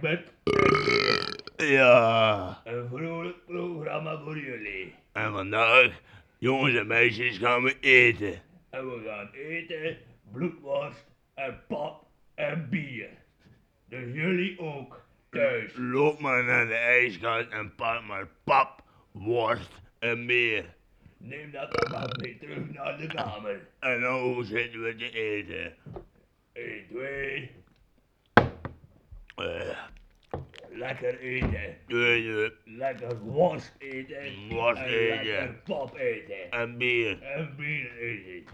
Egbert. Ja, Een vrolijk programma voor jullie. en vandaag, jongens en meisjes, gaan we eten. En we gaan eten bloedworst en pap en bier. Dus jullie ook thuis. Loop maar naar de ijskast en pak maar pap, worst en meer. Neem dat dan maar mee terug naar de kamer. En nou zitten we te eten. 1, 2, Eh, lekker eten. Lekker worst eten. Worst en eten. lekker pap eten. En bier. En bier eten.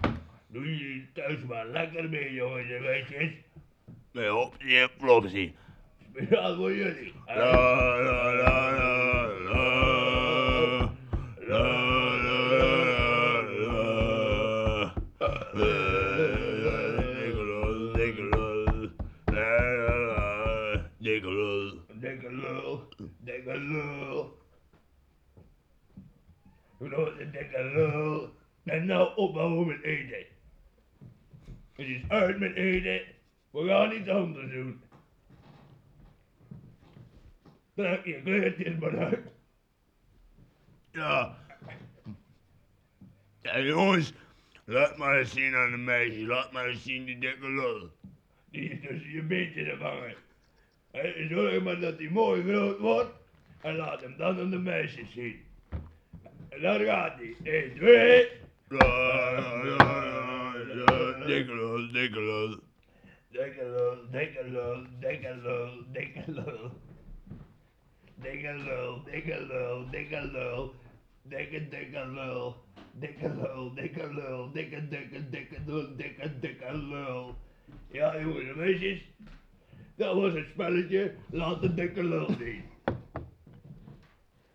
Doe jullie thuis maar lekker mee, jongens en meisjes. Met Hopsy en Flopsy. Speciaal voor jullie. La la la. Grote dikke lul. En nou ophouden met eten. Het is uit met eten. We gaan iets anders doen. Trek je kleertjes maar uit. Ja. Ja jongens, laat maar zien aan de meisje, laat maar zien die dikke lul. Die is tussen je beentjes te vangen. Zorg maar dat hij mooi groot wordt. En laat hem dan aan de meisjes zien. Daar gaat hij. 1, 2. La la la la la. Dikke lul, dikke lul. Dikke lul, dikke lul, dikke lul, dikke lul. Dikke lul, dikke lul, dikke lul. Dikke, dikke lul. Dikke lul, dikke lul, dikke, dikke, dikke lul, dikke, dikke lul. Ja, jongens en meisjes. Dat was het spelletje. Laat de dikke lul zien.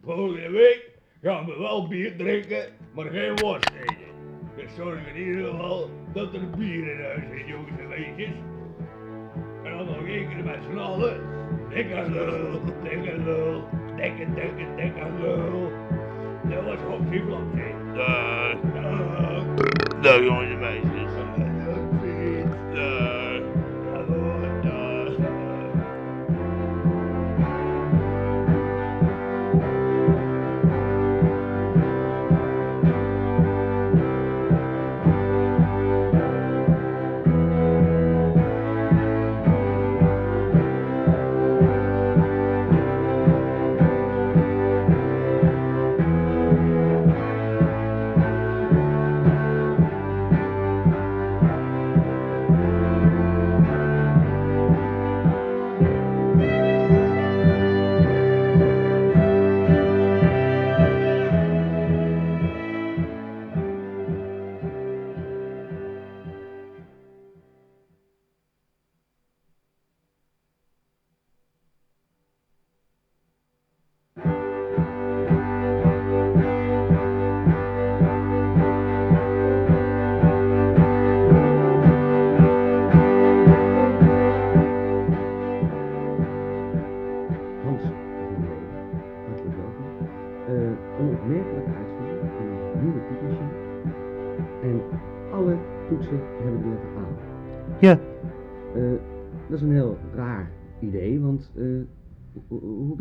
Volgende week gaan we wel bier drinken, maar geen worst eten. Dus zorg in ieder geval dat er bier in huis is, jongens en meisjes. En dan nog één keer met z'n allen. Dikke lul, dikke lul, dikke, dikke, dikke lul. Dat was Hopsy Flopsy. Dag, Dag. dag jongens en meisjes.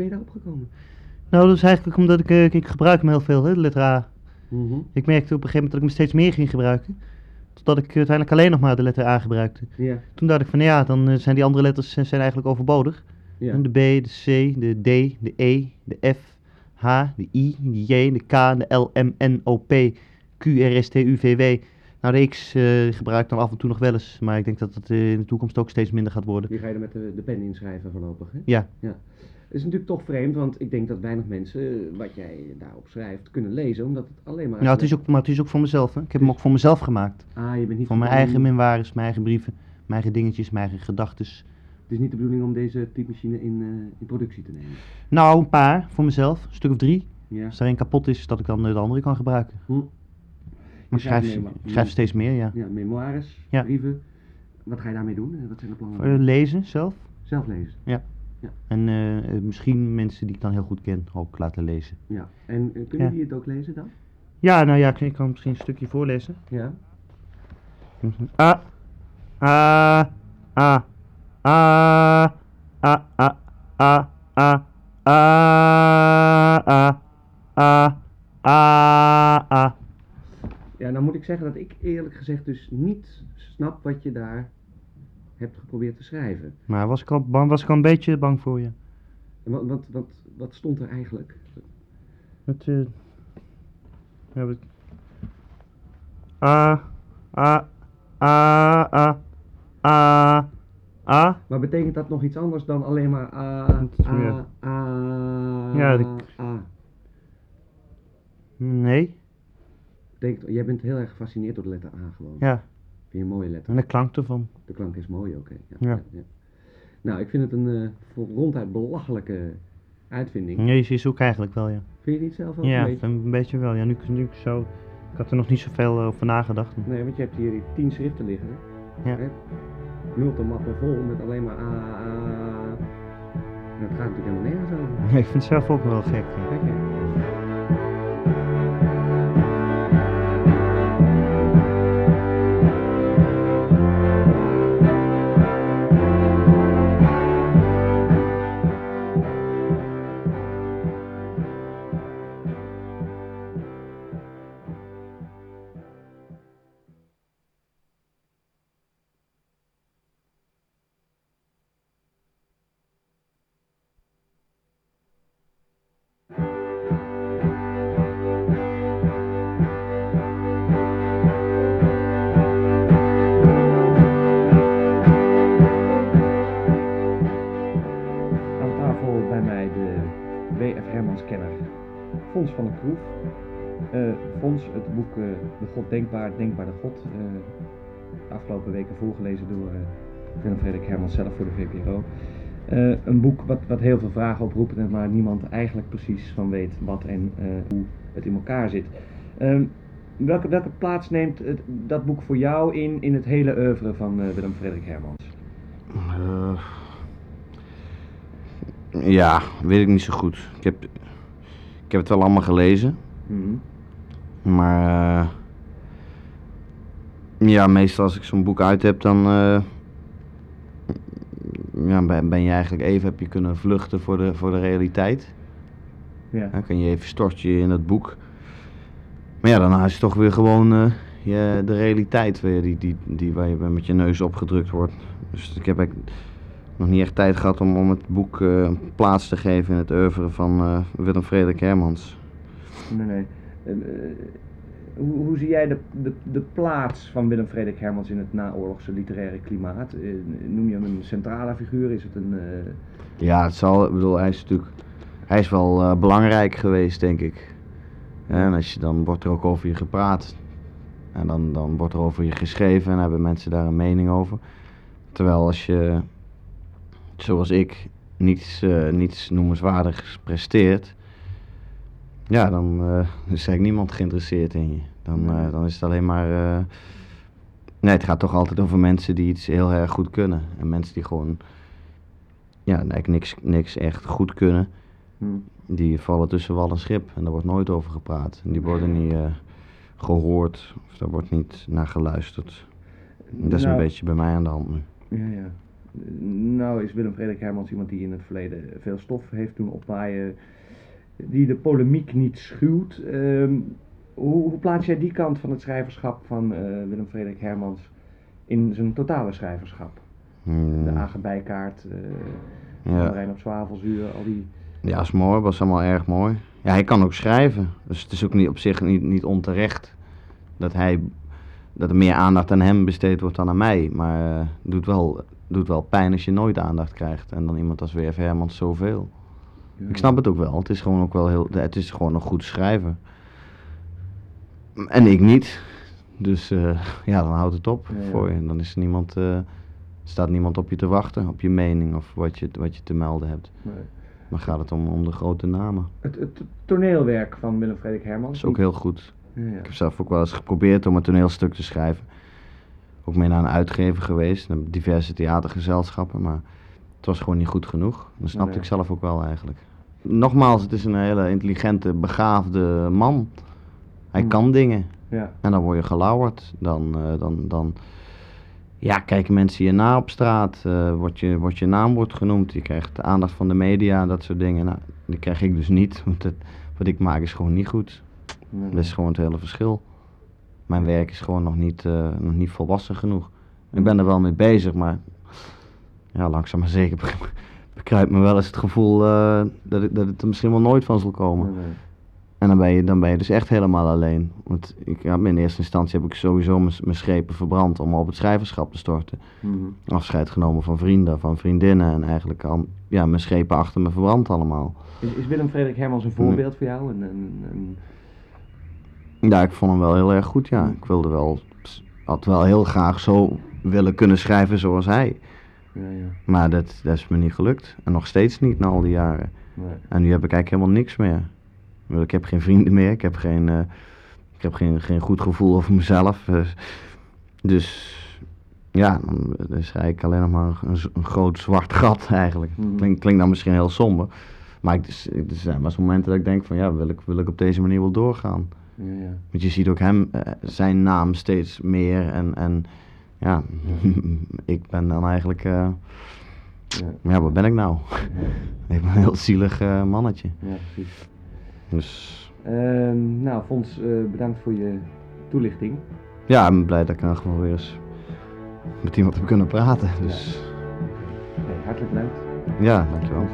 Ben je daarop gekomen? nou dat is eigenlijk omdat ik, eh, ik gebruik hem heel veel, hè, de letter A. Mhm. Ik merkte op een gegeven moment dat ik hem steeds meer ging gebruiken. Totdat ik uiteindelijk alleen nog maar de letter A gebruikte. Ja, Toen dacht ik van ja, dan eh, zijn die andere letters eh, zijn eigenlijk overbodig. En De B, de C, de D, de E, de F, H, de I, de J, de K, de L, M, N, O, P, Q, R, S, T, U, V, W. Nou, de X gebruik ik dan af en toe nog wel eens, maar ik denk dat het eh, in de toekomst ook steeds minder gaat worden. Die ga je er met de, de pen inschrijven voorlopig, hè? Ja. ja. Het is natuurlijk toch vreemd, want ik denk dat weinig mensen eh, wat jij daarop schrijft kunnen lezen, omdat het alleen maar... Nou, het is ook, maar het is ook voor mezelf. Hè. Ik heb hem ook voor mezelf gemaakt. Ah, je bent niet Voor mijn eigen memoires, mijn eigen brieven, mijn eigen dingetjes, mijn eigen gedachtes. Het is niet de bedoeling om deze typemachine in, eh, in productie te nemen. Nou, een paar voor mezelf, een stuk of drie. Ja. Als er één kapot is, dat ik dan eh, de andere kan gebruiken. Hm. Maar ik schrijf, ik schrijf steeds meer, ja. Ja, memoires, Ja. brieven. Wat ga je daarmee doen? Wat zijn de plannen? Lezen zelf. Zelf lezen. En eh, eh, misschien mensen die ik dan heel goed ken ook laten lezen. Ja. En eh, kunnen Ja. die het ook lezen dan? Ja, nou ja, ik ik kan misschien een stukje voorlezen. Ja. Ah. Ah. Ah. Ah. Ah. Ah. Ah. Ah. Ah. Ah. Ah. Ah. Ah. Ja, nou moet ik zeggen dat ik eerlijk gezegd dus niet snap wat je daar hebt geprobeerd te schrijven. Maar was ik al, bang, was ik al een beetje bang voor je? Wat, wat, wat, wat stond er eigenlijk? Het, eh. Ja. Ah. Ah. Ah. Ah. Ah. Ah. Maar betekent dat nog iets anders dan alleen maar ah, is ah, ah, Ja, ah? Nee. Betekent, jij bent heel erg gefascineerd door de letter A gewoon. Ja. Vind je een mooie letter? En de klank ervan. De klank is mooi, oké. Ja, Ja. ja. Nou, ik vind het een eh, voor ronduit belachelijke uitvinding. Nee, je zoekt eigenlijk wel, ja. Vind je niet zelf ook Ja, een beetje? een beetje wel. Ja, nu, nu ik zo... Ik had er nog niet zoveel over nagedacht. Nee, want je hebt hier tien schriften liggen. Ja. Hè? Multimappen vol met alleen maar A, A. En dat gaat natuurlijk helemaal nergens over. Ik vind het zelf ook wel gek. ja. Kijk, hè. Afgelopen weken voorgelezen door eh, Willem Frederik Hermans zelf voor de VPRO. Eh, een boek wat, wat heel veel vragen oproept en waar niemand eigenlijk precies van weet wat en eh, hoe het in elkaar zit. Ehm, welke, welke plaats neemt het, dat boek voor jou in, in het hele oeuvre van eh, Willem Frederik Hermans? Eh, ja, weet ik niet zo goed. Ik heb, ik heb het wel allemaal gelezen. Mhm. Maar eh, ja, meestal als ik zo'n boek uit heb, dan eh, ja, ben, je eigenlijk even heb je kunnen vluchten voor de, voor de realiteit. Ja. Dan kan je even stort je in het boek. Maar ja, daarna is het toch weer gewoon eh, je, de realiteit weer die, die, die waar je met je neus opgedrukt wordt. Dus ik heb eigenlijk nog niet echt tijd gehad om, om het boek eh, plaats te geven in het oeuvre van Willem Frederik Hermans. Nee, nee. Hoe, hoe zie jij de, de, de plaats van Willem Frederik Hermans in het naoorlogse literaire klimaat? Eh, noem je hem een centrale figuur? Is het een... eh, Ja, het zal, ik bedoel, hij is natuurlijk, hij is wel eh, belangrijk geweest, denk ik. En als je, dan wordt er ook over je gepraat. En dan, dan wordt er over je geschreven en hebben mensen daar een mening over. Terwijl als je, zoals ik, niets, niets noemenswaardigs presteert, ja, dan eh, is eigenlijk niemand geïnteresseerd in je. Dan, eh, dan is het alleen maar. eh, nee, het gaat toch altijd over mensen die iets heel erg goed kunnen. En mensen die gewoon ja, eigenlijk niks, niks echt goed kunnen. hm, Die vallen tussen wal en schip en daar wordt nooit over gepraat. En die worden niet eh, gehoord of daar wordt niet naar geluisterd. Dat is nou, een beetje bij mij aan de hand nu. Ja, ja. Nou is Willem Frederik Hermans iemand die in het verleden veel stof heeft doen opwaaien. Die de polemiek niet schuwt. Ehm, hoe, hoe plaats jij die kant van het schrijverschap van eh, Willem Frederik Hermans in zijn totale schrijverschap? Hmm, De Agenbijkaart, eh ja. Marijn op Zwavelzuur, al die... ja, is mooi, was allemaal erg mooi. Ja, hij kan ook schrijven. Dus het is ook niet op zich niet, niet onterecht dat, hij, dat er meer aandacht aan hem besteed wordt dan aan mij. Maar het doet, wel, doet wel pijn als je nooit aandacht krijgt. En dan iemand als W.F. Hermans zoveel. Ik snap het ook wel. Het is gewoon ook wel heel. Het is gewoon een goed schrijver. En ik niet. Dus eh, ja, dan houdt het op Ja, ja. voor je. Dan is er niemand, eh, staat niemand op je te wachten, op je mening of wat je, wat je te melden hebt. Nee. Dan gaat het om, om de grote namen. Het, het toneelwerk van Willem Frederik Dat Hermans. is ook heel goed. Ja, ja. Ik heb zelf ook wel eens geprobeerd om een toneelstuk te schrijven. Ook mee naar een uitgever geweest, naar diverse theatergezelschappen, maar het was gewoon niet goed genoeg. Dat snapte Nee. ik zelf ook wel eigenlijk. Nogmaals, het is een hele intelligente, begaafde man. Hij Hmm. kan dingen. Ja. En dan word je gelauwerd. Dan, eh, dan, dan ja, kijken mensen je na op straat. eh wordt, je, wordt je naam wordt genoemd. Je krijgt de aandacht van de media, dat soort dingen. Nou, die krijg ik dus niet. Want het, wat ik maak is gewoon niet goed. Nee. Dat is gewoon het hele verschil. Mijn werk is gewoon nog niet, eh, nog niet volwassen genoeg. Ik ben er wel mee bezig, maar ja, langzaam maar zeker bekruipt me wel eens het gevoel eh, dat, het, dat het er misschien wel nooit van zal komen. Nee, nee. En dan ben, je, dan ben je dus echt helemaal alleen. Want ik, ja, in eerste instantie heb ik sowieso mijn schepen verbrand om op het schrijverschap te storten. Mhm. Afscheid genomen van vrienden, van vriendinnen en eigenlijk al, ja, mijn schepen achter me verbrand allemaal. Is, is Willem Frederik Hermans een voorbeeld voor jou? Ja, ik vond hem wel heel erg goed, ja. Ik wilde wel, had wel heel graag zo willen kunnen schrijven zoals hij. Ja, ja. Maar dat, dat is me niet gelukt. En nog steeds niet na al die jaren. Nee. En nu heb ik eigenlijk helemaal niks meer. Ik heb geen vrienden meer. Ik heb geen, eh, ik heb geen, geen goed gevoel over mezelf. eh. dus ja, dan is eigenlijk alleen nog maar een, een groot zwart gat eigenlijk. Mhm. Klinkt, klinkt dan misschien heel somber. Maar ik, dus, er zijn zo'n momenten dat ik denk van ja, wil ik, wil ik op deze manier wel doorgaan. Ja, ja. Want je ziet ook hem, eh, zijn naam steeds meer. En, en ja, ik ben dan eigenlijk, eh, Ja, ja, wat ben ik nou? ik ben een heel zielig eh, mannetje. ja, precies. Dus Ehm, nou, Fons, eh, bedankt voor je toelichting. ja, ik ben blij dat ik nou gewoon weer eens met iemand heb kunnen praten. Dus Nee, hartelijk bedankt. ja, dankjewel.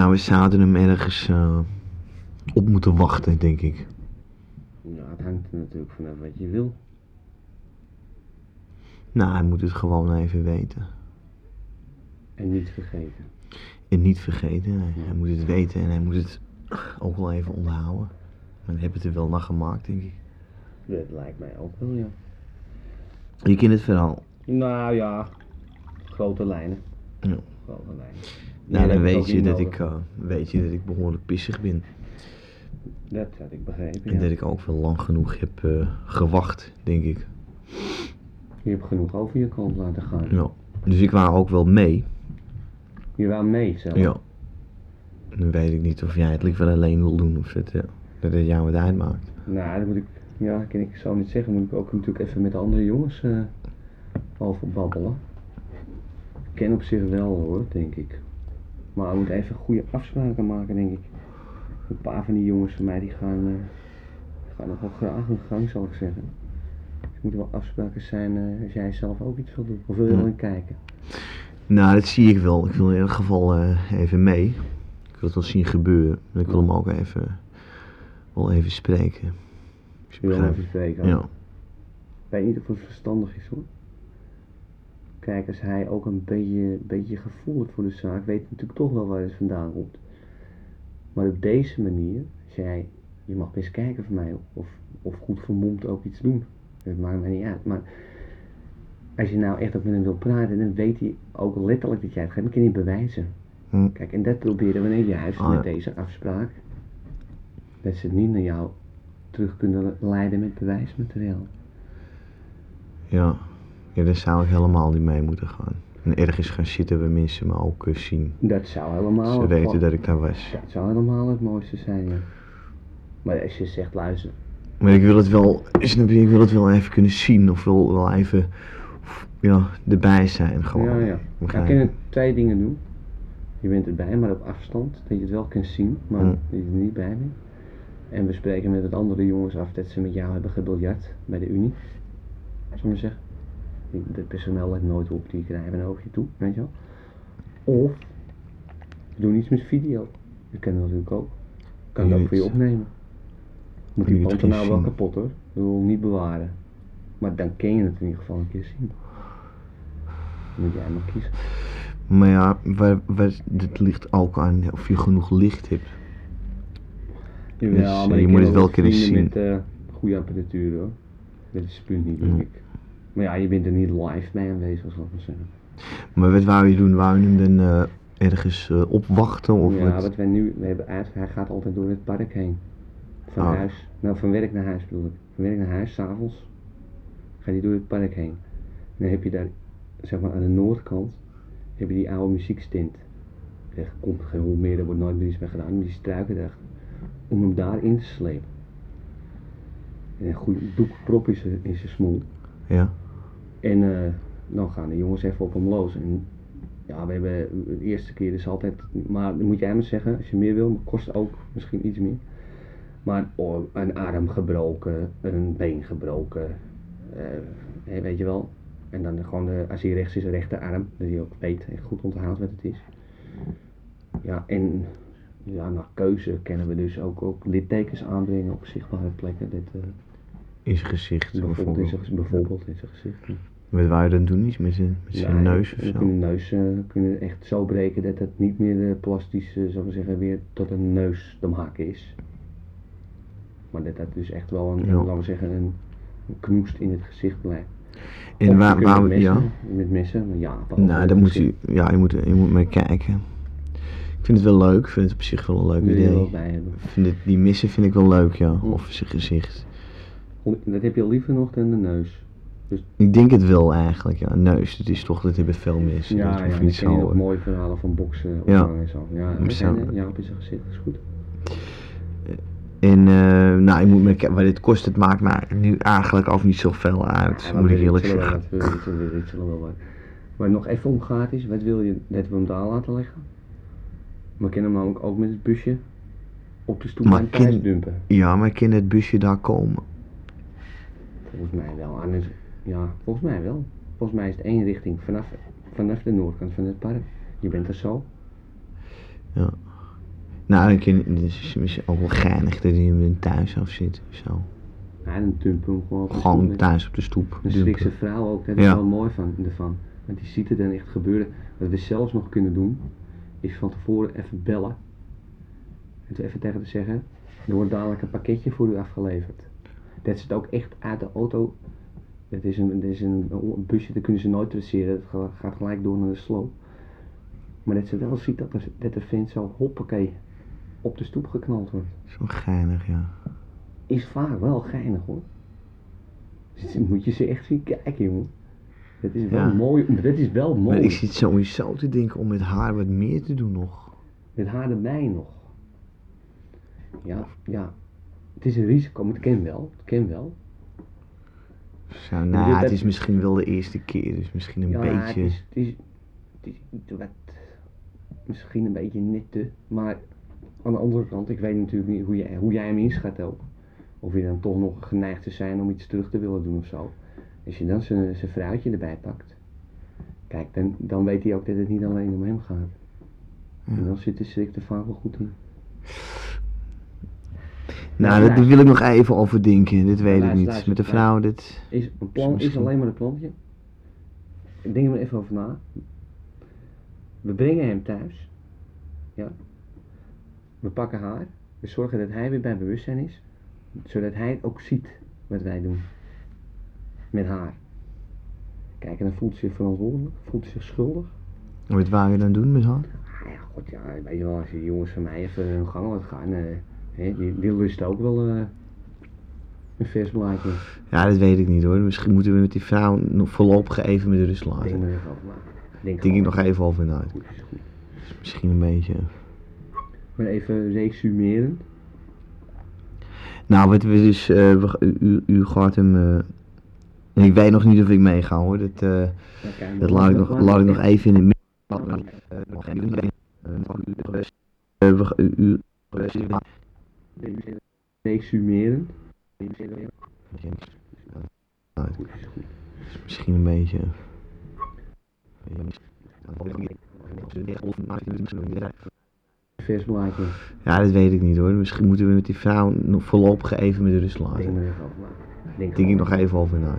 Nou, we zouden hem ergens eh, op moeten wachten, denk ik. Nou, het hangt er natuurlijk vanaf wat je wil. Nou, hij moet het gewoon even weten. En niet vergeten. En niet vergeten, hij, hij moet het weten en hij moet het ook wel even onthouden. Maar dan heb het er wel naar gemaakt, denk ik. Dat lijkt mij ook wel, ja. Je kent het verhaal. Nou ja, grote lijnen. Ja. Grote lijnen. Nou, dan weet je, dat nodig. ik, eh, weet je dat ik behoorlijk pissig ben. Dat had ik begrepen, En ja. dat ik ook wel lang genoeg heb eh, gewacht, denk ik. Je hebt genoeg over je kant laten gaan. Ja. Dus ik wou ook wel mee. Je wou mee zelf. Ja. Dan weet ik niet of jij het liever alleen wil doen of het, ja, dat het jou het uitmaakt. Nou, dat moet ik, ja, kan ik zo niet zeggen. Moet ik ook natuurlijk even met de andere jongens eh, over babbelen. Ik ken op zich wel hoor, denk ik. Maar we moeten even goede afspraken maken, denk ik. Een paar van die jongens van mij die gaan, eh, gaan nog wel graag hun gang, zal ik zeggen. Dus er moeten wel afspraken zijn eh, als jij zelf ook iets wil doen. Of wil je wel in kijken? Nou, dat zie ik wel. Ik wil in ieder geval eh, even mee. Ik wil het wel zien gebeuren. En ik wil hem ook even, wel even spreken. Je wil begrijpt. even spreken. Ja. Ik weet niet of het verstandig is hoor. Kijk, als hij ook een beetje, beetje gevoel heeft voor de zaak, weet hij natuurlijk toch wel waar het vandaan komt. Maar op deze manier, als jij, je mag best kijken voor mij, of, of goed vermomd ook iets doen. Dat maakt mij niet uit. Maar als je nou echt ook met hem wil praten, dan weet hij ook letterlijk dat jij het gaat. Dan kan hij bewijzen. Hm. Kijk, en dat proberen we juist Ah, ja. met deze afspraak. Dat ze het niet naar jou terug kunnen leiden met bewijsmateriaal. Ja. Ja, daar zou ik helemaal niet mee moeten gaan. En ergens gaan zitten waar mensen me ook eh, zien. Dat zou helemaal. Ze het weten dat ik daar was. Dat zou helemaal het mooiste zijn, ja. Maar als je zegt, luister, Maar ik wil het wel, snap je, ik wil het wel even kunnen zien. Of wel, wel even, ja, erbij zijn gewoon. ja, ja. Kun je? je twee dingen doen. Je bent erbij, maar op afstand, dat je het wel kunt zien, maar dat je er niet bij bent. En we spreken met wat andere jongens af dat ze met jou hebben gebiljart bij de Unie. Zullen we maar zeggen. Het personeel let nooit op, die krijgen een oogje toe, weet je wel. Of Doe iets met video. Dat kan natuurlijk ook. Kan je je ook voor je opnemen. Moet die je band nou wel kapot hoor. Ik wil niet bewaren. Maar dan ken je het in ieder geval een keer zien. Dan moet jij maar kiezen. Maar ja, waar, waar, het ligt ook aan of je genoeg licht hebt. Dus, Jawel, maar je ik moet het wel kunnen vrienden zien. Met eh, goede apparatuur hoor. Dat is het punt niet, denk Mm. Maar ja, je bent er niet live bij aanwezig, zal ik maar zeggen. Maar wat wou je doen? Wou je hem dan eh, ergens eh, opwachten? Of ja, wat? wat wij nu, we hebben uit, hij gaat altijd door het park heen. Van Oh. huis, nou van werk naar huis bedoel ik. Van werk naar huis, s'avonds, gaat hij door het park heen. En dan heb je daar, zeg maar aan de noordkant, heb je die oude muziekstint. Er komt geen hond meer, er wordt nooit meer iets mee gedaan, maar die struiken erachter. Om hem daarin te slepen. En een goed doekprop in zijn in zijn smoel. Ja. En eh, dan gaan de jongens even op hem los. En ja, we hebben de eerste keer is altijd, maar dan moet jij me zeggen, als je meer wil, maar kost ook misschien iets meer. Maar oh, een arm gebroken, een been gebroken, eh, hè, weet je wel. En dan gewoon, de, als hij rechts is, rechterarm, dat hij ook weet en goed onthoudt wat het is. Ja, en ja, naar keuze kunnen we dus ook, ook littekens aanbrengen op zichtbare plekken. Dit, eh, In zijn gezicht bijvoorbeeld, in zijn, bijvoorbeeld in zijn gezicht. ja. Je dan doen? Iets met zijn, met zijn Ja, neus of zo? kunnen neus eh, kunnen echt zo breken dat het niet meer eh, plastisch, eh, zou ik zeggen, weer tot een neus te maken is. Maar dat dat dus echt wel een, Ja. laten we zeggen, een, een knoest in het gezicht blijft. En waar, waar, met ja. Met messen, ja. Nou, dan moet je, ja, je moet, je moet maar kijken. Ik vind het wel leuk, ik vind het op zich wel een leuk idee. bij hebben. Ik vind het, die missen vind ik wel leuk, ja. Hm. Of zijn gezicht. Dat heb je liever nog dan de neus. Ik denk het wel eigenlijk, ja. Neus, dat is toch, dat hebben veel mensen. dat ja, hoeft ja, niet je zo. eh, mooie verhalen van boksen Ja. ophangen en zo. Ja, Maar dat eh, ja, op zijn gezicht, dat is goed. En, eh, nou, je moet maar kijken, wat dit kost, het maakt maar nu eigenlijk ook niet zoveel uit, Ja, maar moet ik eerlijk zeggen. wat, we zullen- we zullen wel wat. Waar het nog even om gaat is, wat wil je dat we hem daar laten leggen? We kunnen hem namelijk ook met het busje op de stoep Maar bij thuis dumpen. Ja, maar kan het busje daar komen? Volgens mij wel. Anders, ja, volgens mij wel. Volgens mij is het één richting vanaf, vanaf de noordkant van het park. Je bent er zo. Nou, dan kan, het is misschien ook wel geinig dat hij hem thuis af zit. Zo. Ja, dan dumpen hem gewoon op Gewoon thuis op de stoep. Dan schrikt zijn vrouw ook, dat is Ja. wel mooi van, ervan. Want die ziet het dan echt gebeuren. Wat we zelfs nog kunnen doen, is van tevoren even bellen. En toen even tegen te zeggen, er wordt dadelijk een pakketje voor u afgeleverd. Dat ze het ook echt uit de auto, het is een, het is een, een busje, dat kunnen ze nooit traceren, het ga- gaat gelijk door naar de sloop. Maar dat ze wel ziet dat er, dat de vent zo hoppakee op de stoep geknald wordt. Zo geinig, ja. Is vaak wel geinig hoor. Dus moet je ze echt zien kijken jongen. Dat is wel Ja. mooi, dat is wel mooi. Maar ik zit sowieso te denken om met haar wat meer te doen nog. Met haar erbij nog. Ja, ja. Het is een risico, maar het ken wel. Het ken wel. Zo, nou, het is misschien wel de eerste keer, dus misschien een ja, beetje. Het is, het, is, het is wat, misschien een beetje net te. Maar aan de andere kant, ik weet natuurlijk niet hoe jij, hoe jij hem inschat ook. Of je dan toch nog geneigd te zijn om iets terug te willen doen of zo. Als je dan zijn zijn vrouwtje erbij pakt. Kijk, dan, dan weet hij ook dat het niet alleen om hem gaat. En dan zit de schrik er vaak wel goed in. Nou, daar wil ik nog even over denken. Dit weet ik niet. Met de vrouw, dit. Is, een plan is alleen maar een plantje. Ik denk er maar even over na. We brengen hem thuis. Ja. We pakken haar. We zorgen dat hij weer bij bewustzijn is. Zodat hij ook ziet wat wij doen. Met haar. Kijk, en dan voelt ze zich verantwoordelijk. Voelt ze zich schuldig. Wat wou je dan doen met haar? Ah ja, god ja, weet je wel, als die jongens van mij even hun gang laten gaan. eh, die, die lust ook wel eh, een vers blaadje. Ja, dat weet ik niet hoor. Misschien moeten we met die vrouw nog voorlopig even met rust Denk laten. maar even over. Denk, Denk ik nog even over na. Misschien een beetje. Maar even resumeren. Nou, wat we dus. eh, we- u, gaat hem. eh, en ik weet nog niet of ik meega hoor. Dat, eh, kijk, dat laat ik nog, laat ik nog even in het midden. Nou, Misschien een beetje. Ja, dat weet ik niet hoor. Misschien moeten we met die vrouw nog voorlopig even met rust laten. Denk. Denk ik nog even over na.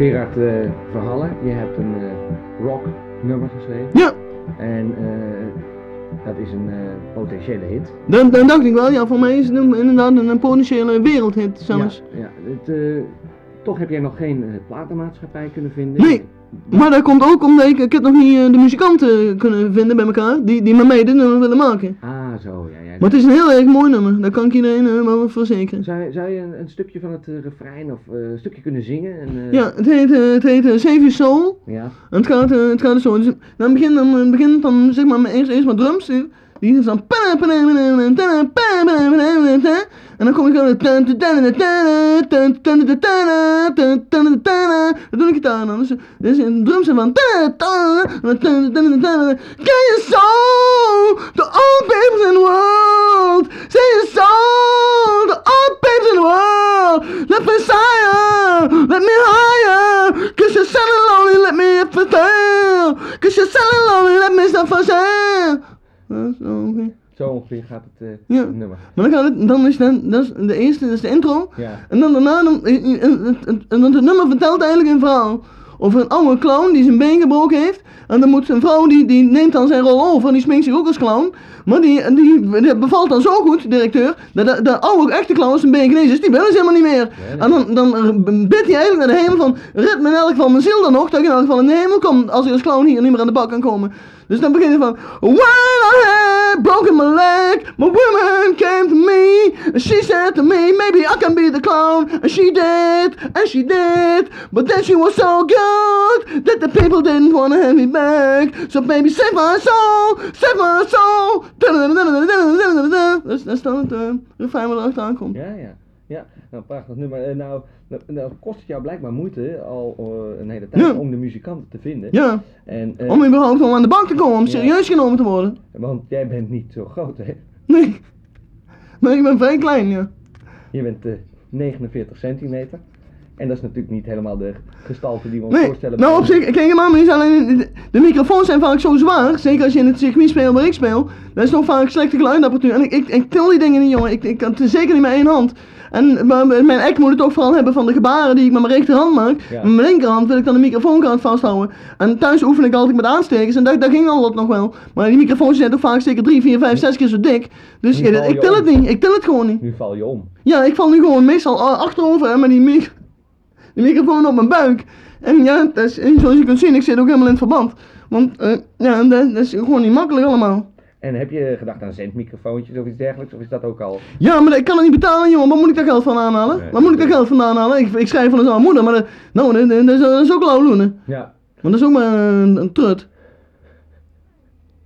Gerard eh, Verhallen, je hebt een eh, rock nummer geschreven. Ja, En eh, dat is een potentiële hit. dat, dat dacht ik wel. Ja, voor mij is het een- inderdaad een, een potentiële wereldhit zelfs. Ja, ja het, toch heb jij nog geen platenmaatschappij kunnen vinden. Nee. Maar dat komt ook omdat ik, ik heb nog niet eh, de muzikanten kunnen vinden bij elkaar die, die met mij dit nummer willen maken. Ah, zo, ja. ja. Maar het is een heel erg mooi nummer, dat kan ik iedereen eh, wel verzekeren. Zou, je- zou je een, een stukje van het eh, refrein of een stukje kunnen zingen? En, Ja, het heet, het heet Save Your Soul. Ja. En het gaat, het gaat zo. Dus, dan begint dan, begint dan zeg maar met eerst, eerst maar drums. Die die is dan. En dan kom ik dan. Dat doe ik gitaar dan. Dus, dus de drums van. Can you soul the old babes in the world? Say your soul the old babes in the world. Let me higher, let me higher. Cause you're selling lonely, let me for sale. Cause you're selling lonely, let me stop for sale. Ongeveer. Zo ongeveer gaat het eh, Ja. nummer. Maar dan gaat het, dan is dan, dat is de eerste, dat is de intro. Ja. En dan daarna, dan, en, en, en, en dan het nummer vertelt eigenlijk een verhaal. Over een oude clown die zijn been gebroken heeft. En dan moet een vrouw, die, die neemt dan zijn rol over en die sminkt zich ook als clown. Maar die, die, die bevalt dan zo goed, directeur, dat de, de oude echte clown zijn been genezen is. Die willen ze helemaal niet meer. En dan, dan bidt hij eigenlijk naar de hemel van, red me in elk geval mijn ziel dan nog, dat ik in elk geval in de hemel kom, als ik als clown hier niet meer aan de bak kan komen. Dus dan begint hij van, broken my leg, my woman came to me, and she said to me, maybe I can be the clown, and she did, and she did, but then she was so good, that the people didn't want to have me back, so baby save my soul, save my soul, dus dat is dan het refrein. Ja, ja. Ja, nou prachtig nummer. Eh, nou, nou, nou kost het jou blijkbaar moeite al eh, een hele tijd Ja. om de muzikanten te vinden. Ja, En, eh, om überhaupt om aan de bank te komen, om Ja. serieus genomen te worden. Want jij bent niet zo groot, hè? Nee, maar ik ben vrij klein, ja. Je bent eh 49 centimeter. En dat is natuurlijk niet helemaal de gestalte die we ons Nee, voorstellen. nou op zich, kijk maar, niet alleen, de, de microfoons zijn vaak zo zwaar, zeker als je in het circuit speelt waar ik speel, dat is nog vaak slechte geluidapparatuur. En ik, ik, ik til die dingen niet, jongen, ik, ik kan het zeker niet met één hand. En mijn act moet het ook vooral hebben van de gebaren die ik met mijn rechterhand maak. Ja. Met mijn linkerhand wil ik dan de microfoonkant vasthouden. En thuis oefen ik altijd met aanstekers en dat, dat ging al dat nog wel. Maar die microfoons zijn toch vaak zeker 3, 4, 5, 6 keer zo dik. Dus je ik til het niet, ik til het gewoon niet. Nu val je om. Ja, ik val nu gewoon meestal a- achterover hè, met die, mic die microfoon op mijn buik. En ja, dat is, en zoals je kunt zien, ik zit ook helemaal in het verband. Want eh, ja, dat, dat is gewoon niet makkelijk allemaal. En heb je gedacht aan zendmicrofoontjes of iets dergelijks? Of is dat ook al... Ja, maar ik kan het niet betalen, jongen. Waar moet ik dat geld van aanhalen? Nee, Waar moet ik dat geld vandaan halen? Ik, ik schrijf van eens aan moeder, maar dat, nou, dat, dat, is, dat is ook lauwloenen. Ja, Want dat is ook maar een, een trut.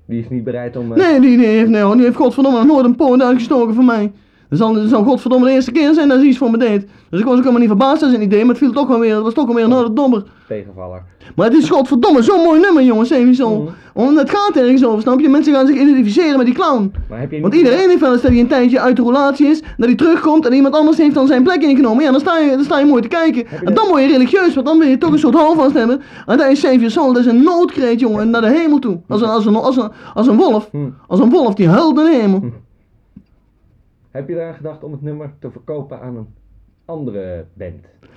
die is niet bereid om... eh, Nee, die, die, heeft, nee, hoor, die heeft godverdomme nooit een poot uitgestoken voor mij. Dat zal, dat zal godverdomme de eerste keer zijn dat ze iets voor me deed. Dus ik was ook helemaal niet verbaasd aan zijn idee, maar het viel toch wel weer, het was toch wel weer een harde dommer. tegenvaller. Maar het is godverdomme zo'n mooi nummer, jongens, Soul. Mhm. Want het gaat ergens over, snap je? Mensen gaan zich identificeren met die clown. Maar heb je Want iedereen heeft wel eens dat hij een tijdje uit de relatie is, dat hij terugkomt en iemand anders heeft dan zijn plek ingenomen. Ja, dan sta je, dan sta je mooi te kijken. En dan word je religieus, want dan wil je toch een soort houvast hebben. En dat is Save Your Soul, dat is een noodkreet, jongen, naar de hemel toe. Als een, als een, als een, als een wolf. Hm. Als een wolf die huilt naar de hemel. Heb je daar gedacht om het nummer te verkopen aan een andere band? Ja,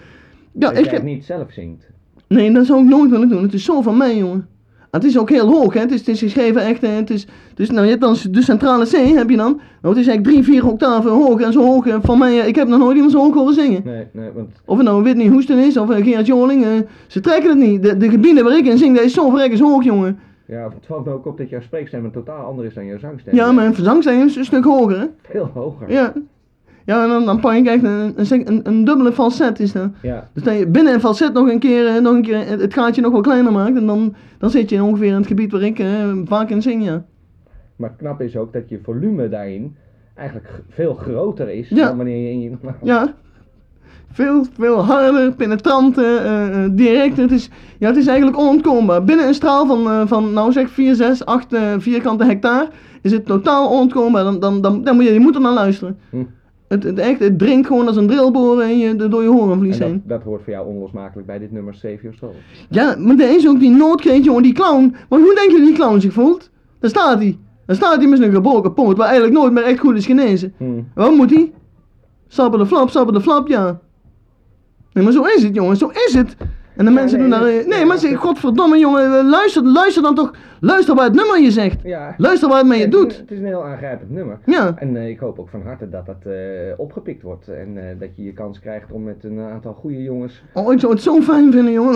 dat ik jij het niet zelf zingt. Nee, dat zou ik nooit willen doen. Het is zo van mij, jongen. het is ook heel hoog, hè. Het is, het is geschreven echt, hè. Het is, dus, nou, je hebt dan de centrale C, heb je dan. Nou, het is eigenlijk drie, vier octaven hoog en zo hoog. eh, Van mij, ik heb nog nooit iemand zo hoog horen zingen. Nee, nee, want Of het nou Whitney Houston is of eh, Gerard Joling, eh, ze trekken het niet. De, de gebieden waar ik in zing, dat is zo verrekkers hoog, jongen. Ja, het valt me ook op dat jouw spreekstem een totaal anders is dan jouw zangstem. Ja, mijn zangstijl is een stuk hoger, hè. Veel hoger. Ja. Ja, en dan, dan pak ik echt een, een, een, een dubbele falset is dat. Ja, Dus dat je binnen een falset nog een keer, eh, nog een keer het, het gaatje nog wel kleiner maakt. En dan, dan zit je ongeveer in het gebied waar ik eh, vaak in zing, ja. maar knap is ook dat je volume daarin eigenlijk veel groter is Ja. dan wanneer je in je... Ja. Veel, veel harder, penetranter, eh, eh, direct. Het is, ja, het is eigenlijk onontkoombaar. Binnen een straal van, eh, van nou zeg 4, 6, 8 eh, vierkante hectare is het totaal onontkoombaar. Dan, dan, dan, dan moet je, je moet er naar luisteren. Hm. Het, het, echt, het dringt gewoon als een drillboren in je, door je horenvlies En heen. dat, dat hoort voor jou onlosmakelijk bij dit nummer Save Your Soul. Ja, maar er is ook die noodkreet, jongen, die clown. Maar hoe denk je dat die clown zich voelt? Daar staat hij. Daar staat hij met zijn gebroken poot, waar eigenlijk nooit meer echt goed is genezen. Hm. En Wat moet hij? De flap, de flap, ja. Nee, maar zo is het, jongen, zo is het. En de mensen nee, doen daar... Nee, maar ze, dat- godverdomme, jongen, eh, luister, luister dan toch. Luister waar het nummer je zegt. Ja. Luister waar het met je doet. Het is een heel aangrijpend nummer. Ja. En eh, ik hoop ook van harte dat dat eh, opgepikt wordt. En dat je je kans krijgt om met een aantal goede jongens. Oh, ik zou het zo fijn vinden, jongen.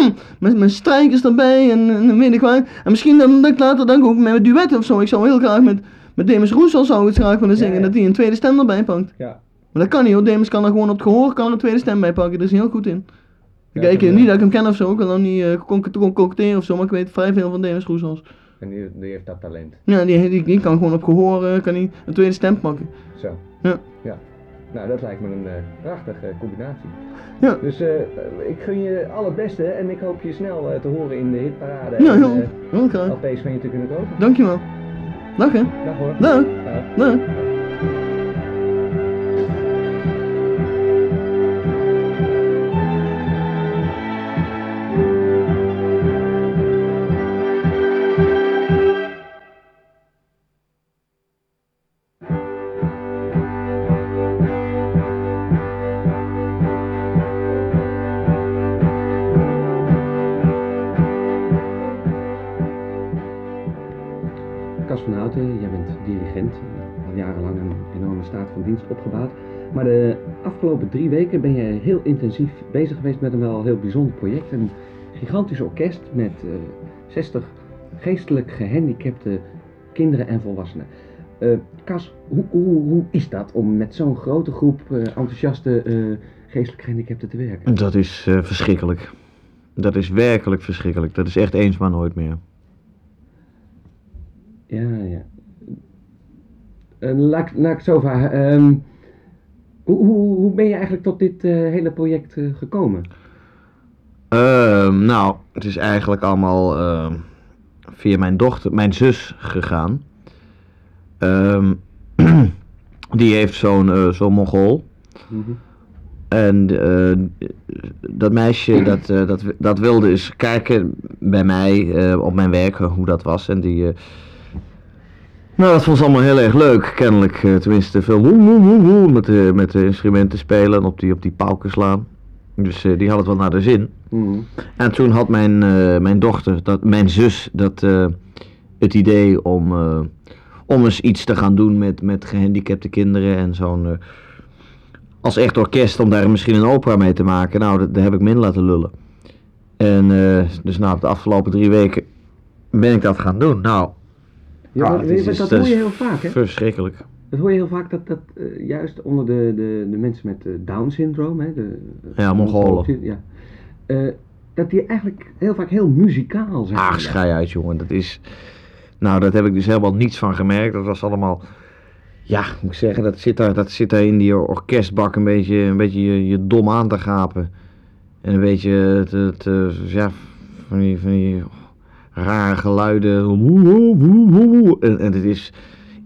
Met mijn strijkers erbij en, en weet ik wat. En misschien dan, dat ik later dan ook met een duet of zo. Ik zou heel graag met, met Demis Roesel zou ik het graag willen zingen. Ja. Dat hij een tweede stem erbij pakt. Ja. Maar dat kan niet hoor. Demis kan er gewoon op het gehoor kan een tweede stem bij pakken. Daar is hij heel goed in. Ja, ik heb, niet dat ik hem ken of zo. Ik wil dan niet uh, concocteren of zo. Maar ik weet vrij veel van Demis Roesels. En die, die heeft dat talent. Ja, die, die, die kan gewoon op gehoor eh, kan een tweede stem pakken. Zo. Ja. Ja. Nou, dat lijkt me een eh, prachtige combinatie. Ja. Dus ik gun je al het beste en ik hoop je snel te horen in de hitparade. Ja, en, heel, eh, heel graag. LP's van je te kunnen kopen. Dankjewel. Dag hè. Dag hoor. Dag. Dag. Dag. Opgebouwd. Maar de afgelopen drie weken ben je heel intensief bezig geweest met een wel heel bijzonder project. Een gigantisch orkest met eh 60 geestelijk gehandicapte kinderen en volwassenen. Eh Cas, hoe, hoe, hoe is dat om met zo'n grote groep eh, enthousiaste eh, geestelijk gehandicapten te werken? Dat is eh, verschrikkelijk. Dat is werkelijk verschrikkelijk. Dat is echt eens maar nooit meer. Ja, ja. Eh, laat, ik- laat ik zo vragen. Ehm, hoe, hoe, hoe ben je eigenlijk tot dit eh, hele project eh, gekomen? Ehm, nou, het is eigenlijk allemaal ehm, via mijn dochter, mijn zus gegaan. Die heeft zo'n eh, zo'n mongool. En eh, dat meisje dat, eh, dat, dat wilde eens kijken bij mij eh, op mijn werk eh, hoe dat was. En die. Eh, nou, dat vond ze allemaal heel erg leuk, kennelijk. eh, tenminste, veel woe, woe, woe, woe, met, de, met de instrumenten spelen en op die, op die pauken slaan. Dus eh, die had het wel naar de zin. Mhm. En toen had mijn, eh, mijn dochter, dat, mijn zus, dat, eh, het idee om, eh, om eens iets te gaan doen met, met gehandicapte kinderen en zo'n. eh, als echt orkest, om daar misschien een opera mee te maken. Nou, dat, daar heb ik me in laten lullen. En eh, dus nou, de afgelopen drie weken ben ik dat gaan doen. Nou, Ja, ah, maar, is- dat hoor je heel vaak, hè? verschrikkelijk. Dat hoor je heel vaak dat dat eh, juist onder de, de, de mensen met eh, Down-syndroom, hè? De, Ja, Mongolen. Ja. Eh, dat die eigenlijk heel vaak heel muzikaal zijn. Ach, schei uit, jongen. Dat is. Nou, dat heb ik dus helemaal niets van gemerkt. Dat was allemaal. Ja, moet ik zeggen, dat zit daar, dat zit daar in die orkestbak een beetje, een beetje je, je dom aan te gapen. En een beetje het, het, eh, ja, van die, van die rare geluiden. En, en het is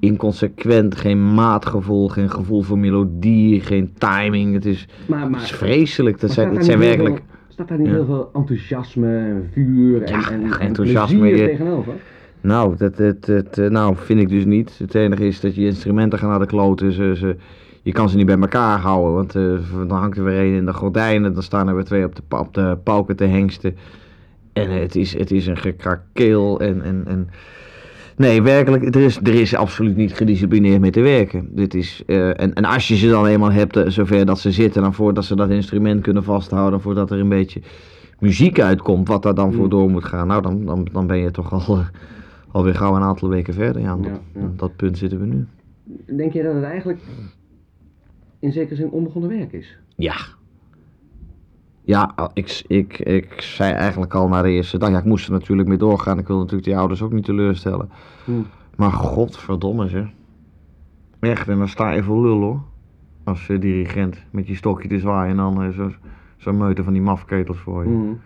inconsequent, geen maatgevoel, geen gevoel voor melodie, geen timing. Het is, Maar, het maar, is vreselijk. Dat zijn, daar zijn werkelijk. veel- staat daar niet Ja. heel veel enthousiasme en vuur en, Ja, en, enthousiasme, tegenover? Nou, dat, dat, dat, eh, nou, vind ik dus niet. Het enige is dat je instrumenten gaan naar de kloten. Ze, ze, je kan ze niet bij elkaar houden, want eh, dan hangt er weer een in de gordijnen. Dan staan er weer twee op de, op de pauken te hengsten. En het is, het is een gekrakeel en, en, en... Nee, werkelijk, er is, er is absoluut niet gedisciplineerd mee te werken. Dit is, eh, en, en als je ze dan eenmaal hebt, eh, zover dat ze zitten, dan voordat ze dat instrument kunnen vasthouden, voordat er een beetje muziek uitkomt, wat daar dan voor Mm. door moet gaan, nou, dan, dan, dan ben je toch al, eh, alweer gauw een aantal weken verder. Ja, dat, Ja, dat punt zitten we nu. Denk je dat het eigenlijk in zekere zin onbegonnen werk is? Ja. Ja, ik, ik, ik zei eigenlijk al na de eerste dag, ja, ik moest er natuurlijk mee doorgaan. Ik wil natuurlijk die ouders ook niet teleurstellen. Hmm. Maar godverdomme zeg. Echt, en dan sta je voor lul hoor. Als eh, dirigent met je stokje te zwaaien en dan eh, zo- zo'n meute van die mafketels voor je. Mm.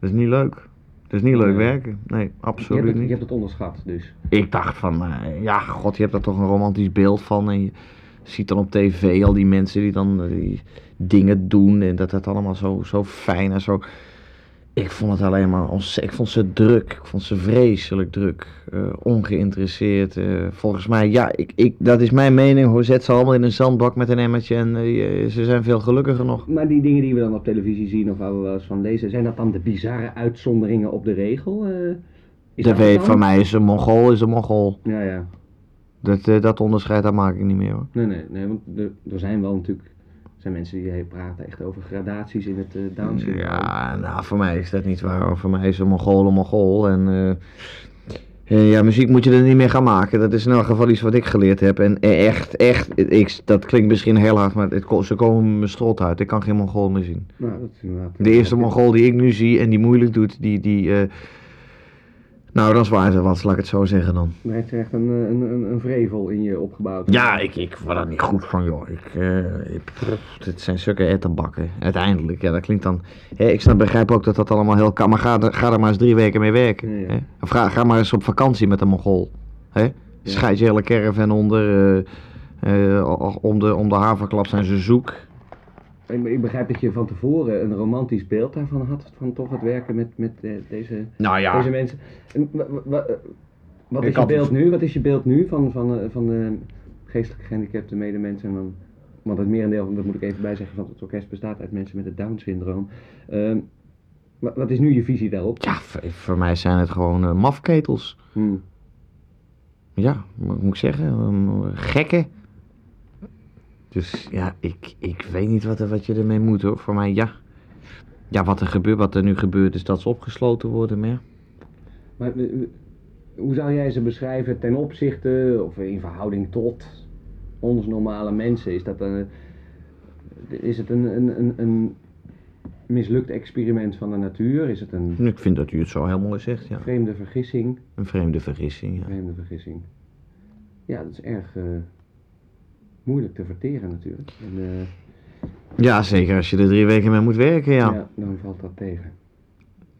Dat is niet leuk. Dat is niet leuk werken. Nee, Je, hebt absoluut het, je niet. hebt het onderschat, dus. Ik dacht van, eh, ja, god, je hebt daar toch een romantisch beeld van. En je ziet dan op tv al die mensen die dan die dingen doen. En dat het allemaal zo, zo fijn en zo. Ik vond het alleen maar, ontze- ik vond ze druk. Ik vond ze vreselijk druk. eh, ongeïnteresseerd. eh, volgens mij, ja, ik, ik, dat is mijn mening. Hoor, zet ze allemaal in een zandbak met een emmertje. En eh, ze zijn veel gelukkiger nog. Maar die dingen die we dan op televisie zien of waar we wel eens van lezen, zijn dat dan de bizarre uitzonderingen op de regel? Is Dat weet, van mij is een mongool, is een mongool. Ja, ja. Dat, dat onderscheid, dat maak ik niet meer hoor. Nee, nee, nee, want er, er zijn wel natuurlijk zijn mensen die praten echt over gradaties in het uh, Down syndroom. Ja, nou, voor mij is dat niet waar. Voor mij is een Mongool een Mongool. En eh, eh, ja, muziek moet je er niet meer gaan maken. Dat is in elk geval iets wat ik geleerd heb. En eh, echt, echt, ik, dat klinkt misschien heel hard, maar het, ze komen mijn strot uit. Ik kan geen Mongool meer zien. Nou, dat is inderdaad. De eerste Mongool die ik nu zie en die moeilijk doet, die, die eh, nou, dat is waar ze wat, laat ik het zo zeggen dan. Er heeft er echt een, eh, een, een, een vrevel in je opgebouwd. Ja, ik, ik word daar niet goed van, joh. Ik, eh, ik, dit zijn zulke ettenbakken. Uiteindelijk, ja, dat klinkt dan... Hè, ik snap, begrijp ook dat dat allemaal heel kan, maar ga, er- ga er maar eens drie weken mee werken. Ja, ja. Hè? Of ga, ga maar eens op vakantie met een Mongool. Hè? Scheid je hele caravan onder, eh, om, de, om de haverklap zijn ze zoek. Ik, ik begrijp dat je van tevoren een romantisch beeld daarvan had, van toch het werken met, met eh, deze, Nou ja, deze mensen. En eh, wat is je beeld dus- nu? Wat is je beeld nu van, van, eh, van de geestelijk gehandicapte medemensen? En dan, want het merendeel, dat moet ik even bijzeggen, van het orkest bestaat uit mensen met het Down-syndroom. Ehm, wa- wat is nu je visie daarop? ja voor, mij zijn het gewoon mafketels. Hmm. Ja, wat moet ik zeggen? Um, gekken. Dus ja, ik, ik weet niet wat, er- wat je ermee moet hoor. Voor mij ja. Ja, wat er gebeurt, wat er nu gebeurt is dat ze opgesloten worden, maar ja. Maar eh, eh, hoe zou jij ze beschrijven ten opzichte of in verhouding tot ons normale mensen? Is, dat een, eh, is het een, een, een, een mislukt experiment van de natuur? Is het een Ik vind dat u het zo helemaal zegt, ja. vreemde vergissing? Een vreemde vergissing, ja. Vreemde vergissing. Ja, dat is erg moeilijk te verteren natuurlijk. En, eh, Ja, zeker als je er drie weken mee moet werken, ja. ja, dan valt dat tegen.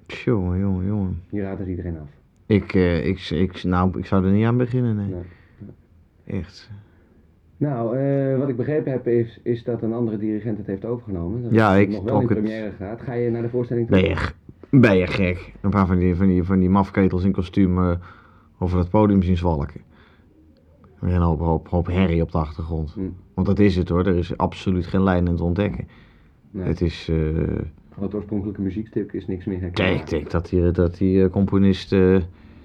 Jongen, jongen, jongen. Je raadt er iedereen af. Ik, eh, ik, ik, nou, ik zou er niet aan beginnen, nee. Nee. Echt. Nou, eh, wat ik begrepen heb is, is dat een andere dirigent het heeft overgenomen. Dat Ja, ik nog wel in ook het- première gaat. Ga je naar de voorstelling toe? Ben je, ben je gek? Een paar van die, van die, van die mafketels in kostuum over het podium zien zwalken. Weer een hoop, hoop, hoop herrie op de achtergrond. Hm. Want dat is het hoor, er is absoluut geen lijn in te ontdekken. Nee, Het is, eh, Van het oorspronkelijke muziekstuk is niks meer herkenbaar. kijk, ik denk dat die, dat die eh, componist, eh,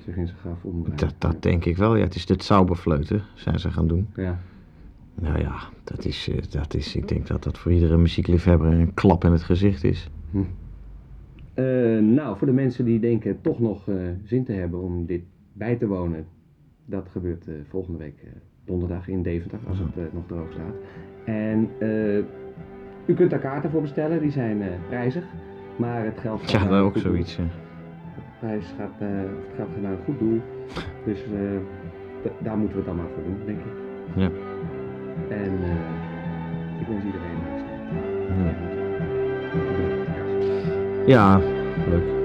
Zich in zijn graf omdraait. dat, dat denk ik wel. Ja, het is dit Sauberfleuten, zijn ze gaan doen. Ja. Nou ja, dat is, dat is, ik denk dat dat voor iedere muziekliefhebber een klap in het gezicht is. Eh, nou, voor de mensen die denken toch nog zin te hebben om dit bij te wonen. Dat gebeurt eh, volgende week eh, donderdag in Deventer, als het eh, nog droog staat. En eh, u kunt daar kaarten voor bestellen, die zijn prijzig. Maar het geld gaat Ja, een ook zoiets. eh. prijs gaat, het geld gaat naar een goed doel. Dus daar moeten we het dan maar voor doen, denk ik. Ja. En ik wens iedereen een Ja. Ja, leuk.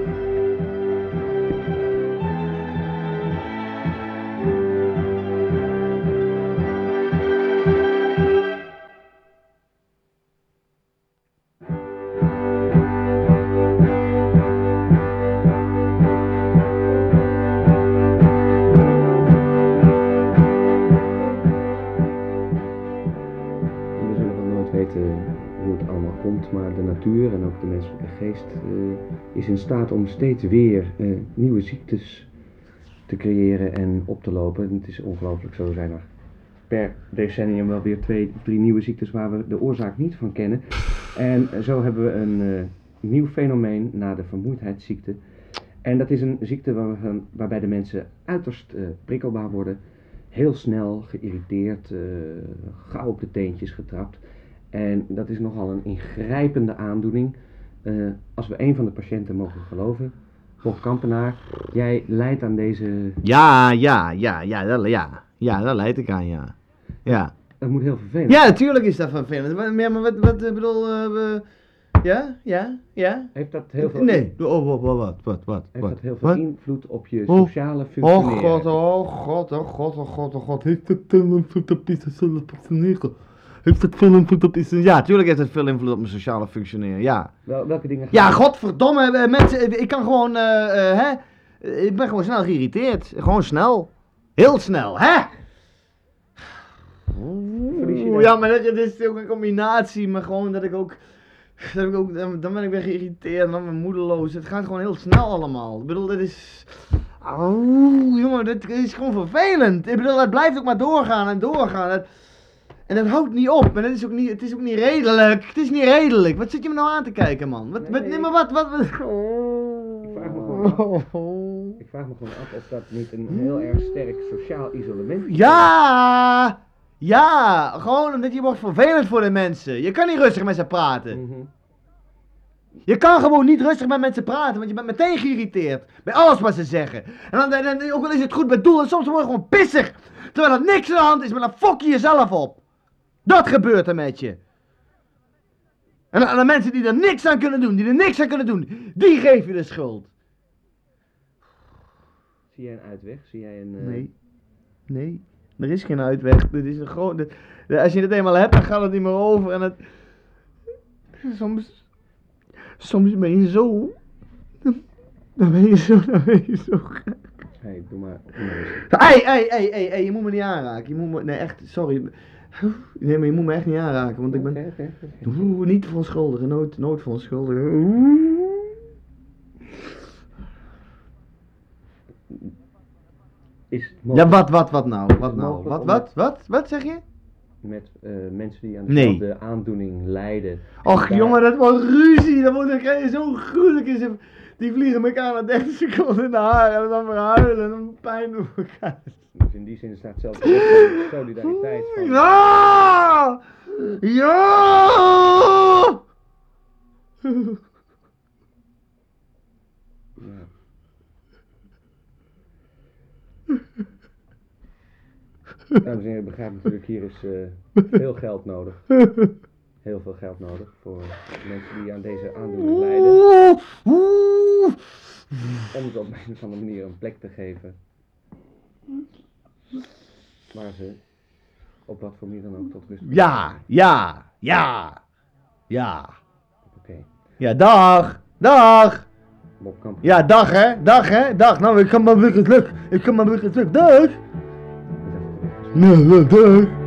Natuur en ook de menselijke geest eh, is in staat om steeds weer eh, nieuwe ziektes te creëren en op te lopen. En het is ongelooflijk, zo zijn er per decennium wel weer twee, drie nieuwe ziektes waar we de oorzaak niet van kennen. En zo hebben we een eh, nieuw fenomeen na de vermoeidheidsziekte. En dat is een ziekte waar- waarbij de mensen uiterst prikkelbaar worden, heel snel geïrriteerd, gauw op de teentjes getrapt. En dat is nogal een ingrijpende aandoening. Eh, als we een van de patiënten mogen geloven, Bob Kampenaar, jij lijdt aan deze. Ja, ja, ja, ja, dat, ja. Ja, daar leid ik aan, ja. Ja. Dat moet heel vervelend. Ja, natuurlijk is dat vervelend. Maar, ja, maar wat, wat, bedoel, we- ja, ja, ja. Heeft dat heel veel, Nee, oh, wat, wat, wat, wat, wat, heeft wat, dat heel veel wat? invloed op je Oh. sociale Oh functioneren? god, oh god, oh god, oh god, oh god. Heeft veel invloed op je sociale functioneren? Heeft het veel invloed op je... Ja, tuurlijk heeft het veel invloed op mijn sociale functioneren, ja. Wel, welke dingen gaan Ja, godverdomme, eh, mensen, eh, ik kan gewoon, eh, hè. Ik ben gewoon snel geïrriteerd. Gewoon snel. Heel snel, hè? Oeh, ja, maar dat, dat is ook een combinatie, maar gewoon dat ik ook... Dat ik ook dan, ben ik weer geïrriteerd en dan ben ik moedeloos. Het gaat gewoon heel snel allemaal. Ik bedoel, dit is... Oeh, jongen, dit is gewoon vervelend. Ik bedoel, het blijft ook maar doorgaan en doorgaan. Het- en dat houdt niet op. En het is ook niet, het is ook niet redelijk. Het is niet redelijk. Wat zit je me nou aan te kijken, man? Wat, Nee, wat, nee. nee, maar wat, wat, wat... Ik vraag me gewoon af. Ik vraag me gewoon af of dat niet een heel erg sterk sociaal isolement is. Ja! Ja! Gewoon omdat je wordt vervelend voor de mensen. Je kan niet rustig met ze praten. Mhm. Je kan gewoon niet rustig met mensen praten, want je bent meteen geïrriteerd. Bij alles wat ze zeggen. En dan, dan- ook al is het goed met doel, en soms word je gewoon pissig. Terwijl er niks aan de hand is, maar dan fok je jezelf op. Dat gebeurt er met je. En aan de mensen die er niks aan kunnen doen, die er niks aan kunnen doen, die geef je de schuld. Zie jij een uitweg? Zie jij een... eh, Nee. Nee. Er is geen uitweg. Dit is een groot. als je het eenmaal hebt, dan gaat het niet meer over. En het. Soms. Soms ben je zo. Dan ben je zo. Dan ben je zo. Hey, doe maar. Hé, hé, hé, hé, hé, je moet me niet aanraken. Je moet me. Nee, echt, sorry. Nee, maar je moet me echt niet aanraken, want ik ben. Oeh, niet verontschuldigen, nooit, nooit verontschuldigen. Oeh. Is Ja, wat, wat, wat nou? Wat nou? Wat, wat, wat? Wat zeg je? met eh, mensen die aan Nee. dezelfde aandoening lijden? Och daar- jongen, dat wordt ruzie. Dat wordt zo'n gruwelijk is. Die vliegen elkaar na 30 seconden in de haren en dan weer huilen en dan pijn doen elkaar. Dus in die zin staat zelfs solidariteit van... Ja! Ja! Ja. Dames en heren, begrijp natuurlijk, hier is eh, veel geld nodig. Heel veel geld nodig voor mensen die aan deze aandoening lijden. Om ze op een of andere manier een plek te geven. Waar ze op wat voor manier dan ook tot rust. Ja, ja, ja, ja. Oké. Ja, dag, dag. Bob Kamp. Ja, dag hè, dag hè, dag. Nou, ik kan maar weer het lukt. Ik kan maar weer het lukt. Dag. Ja, dag.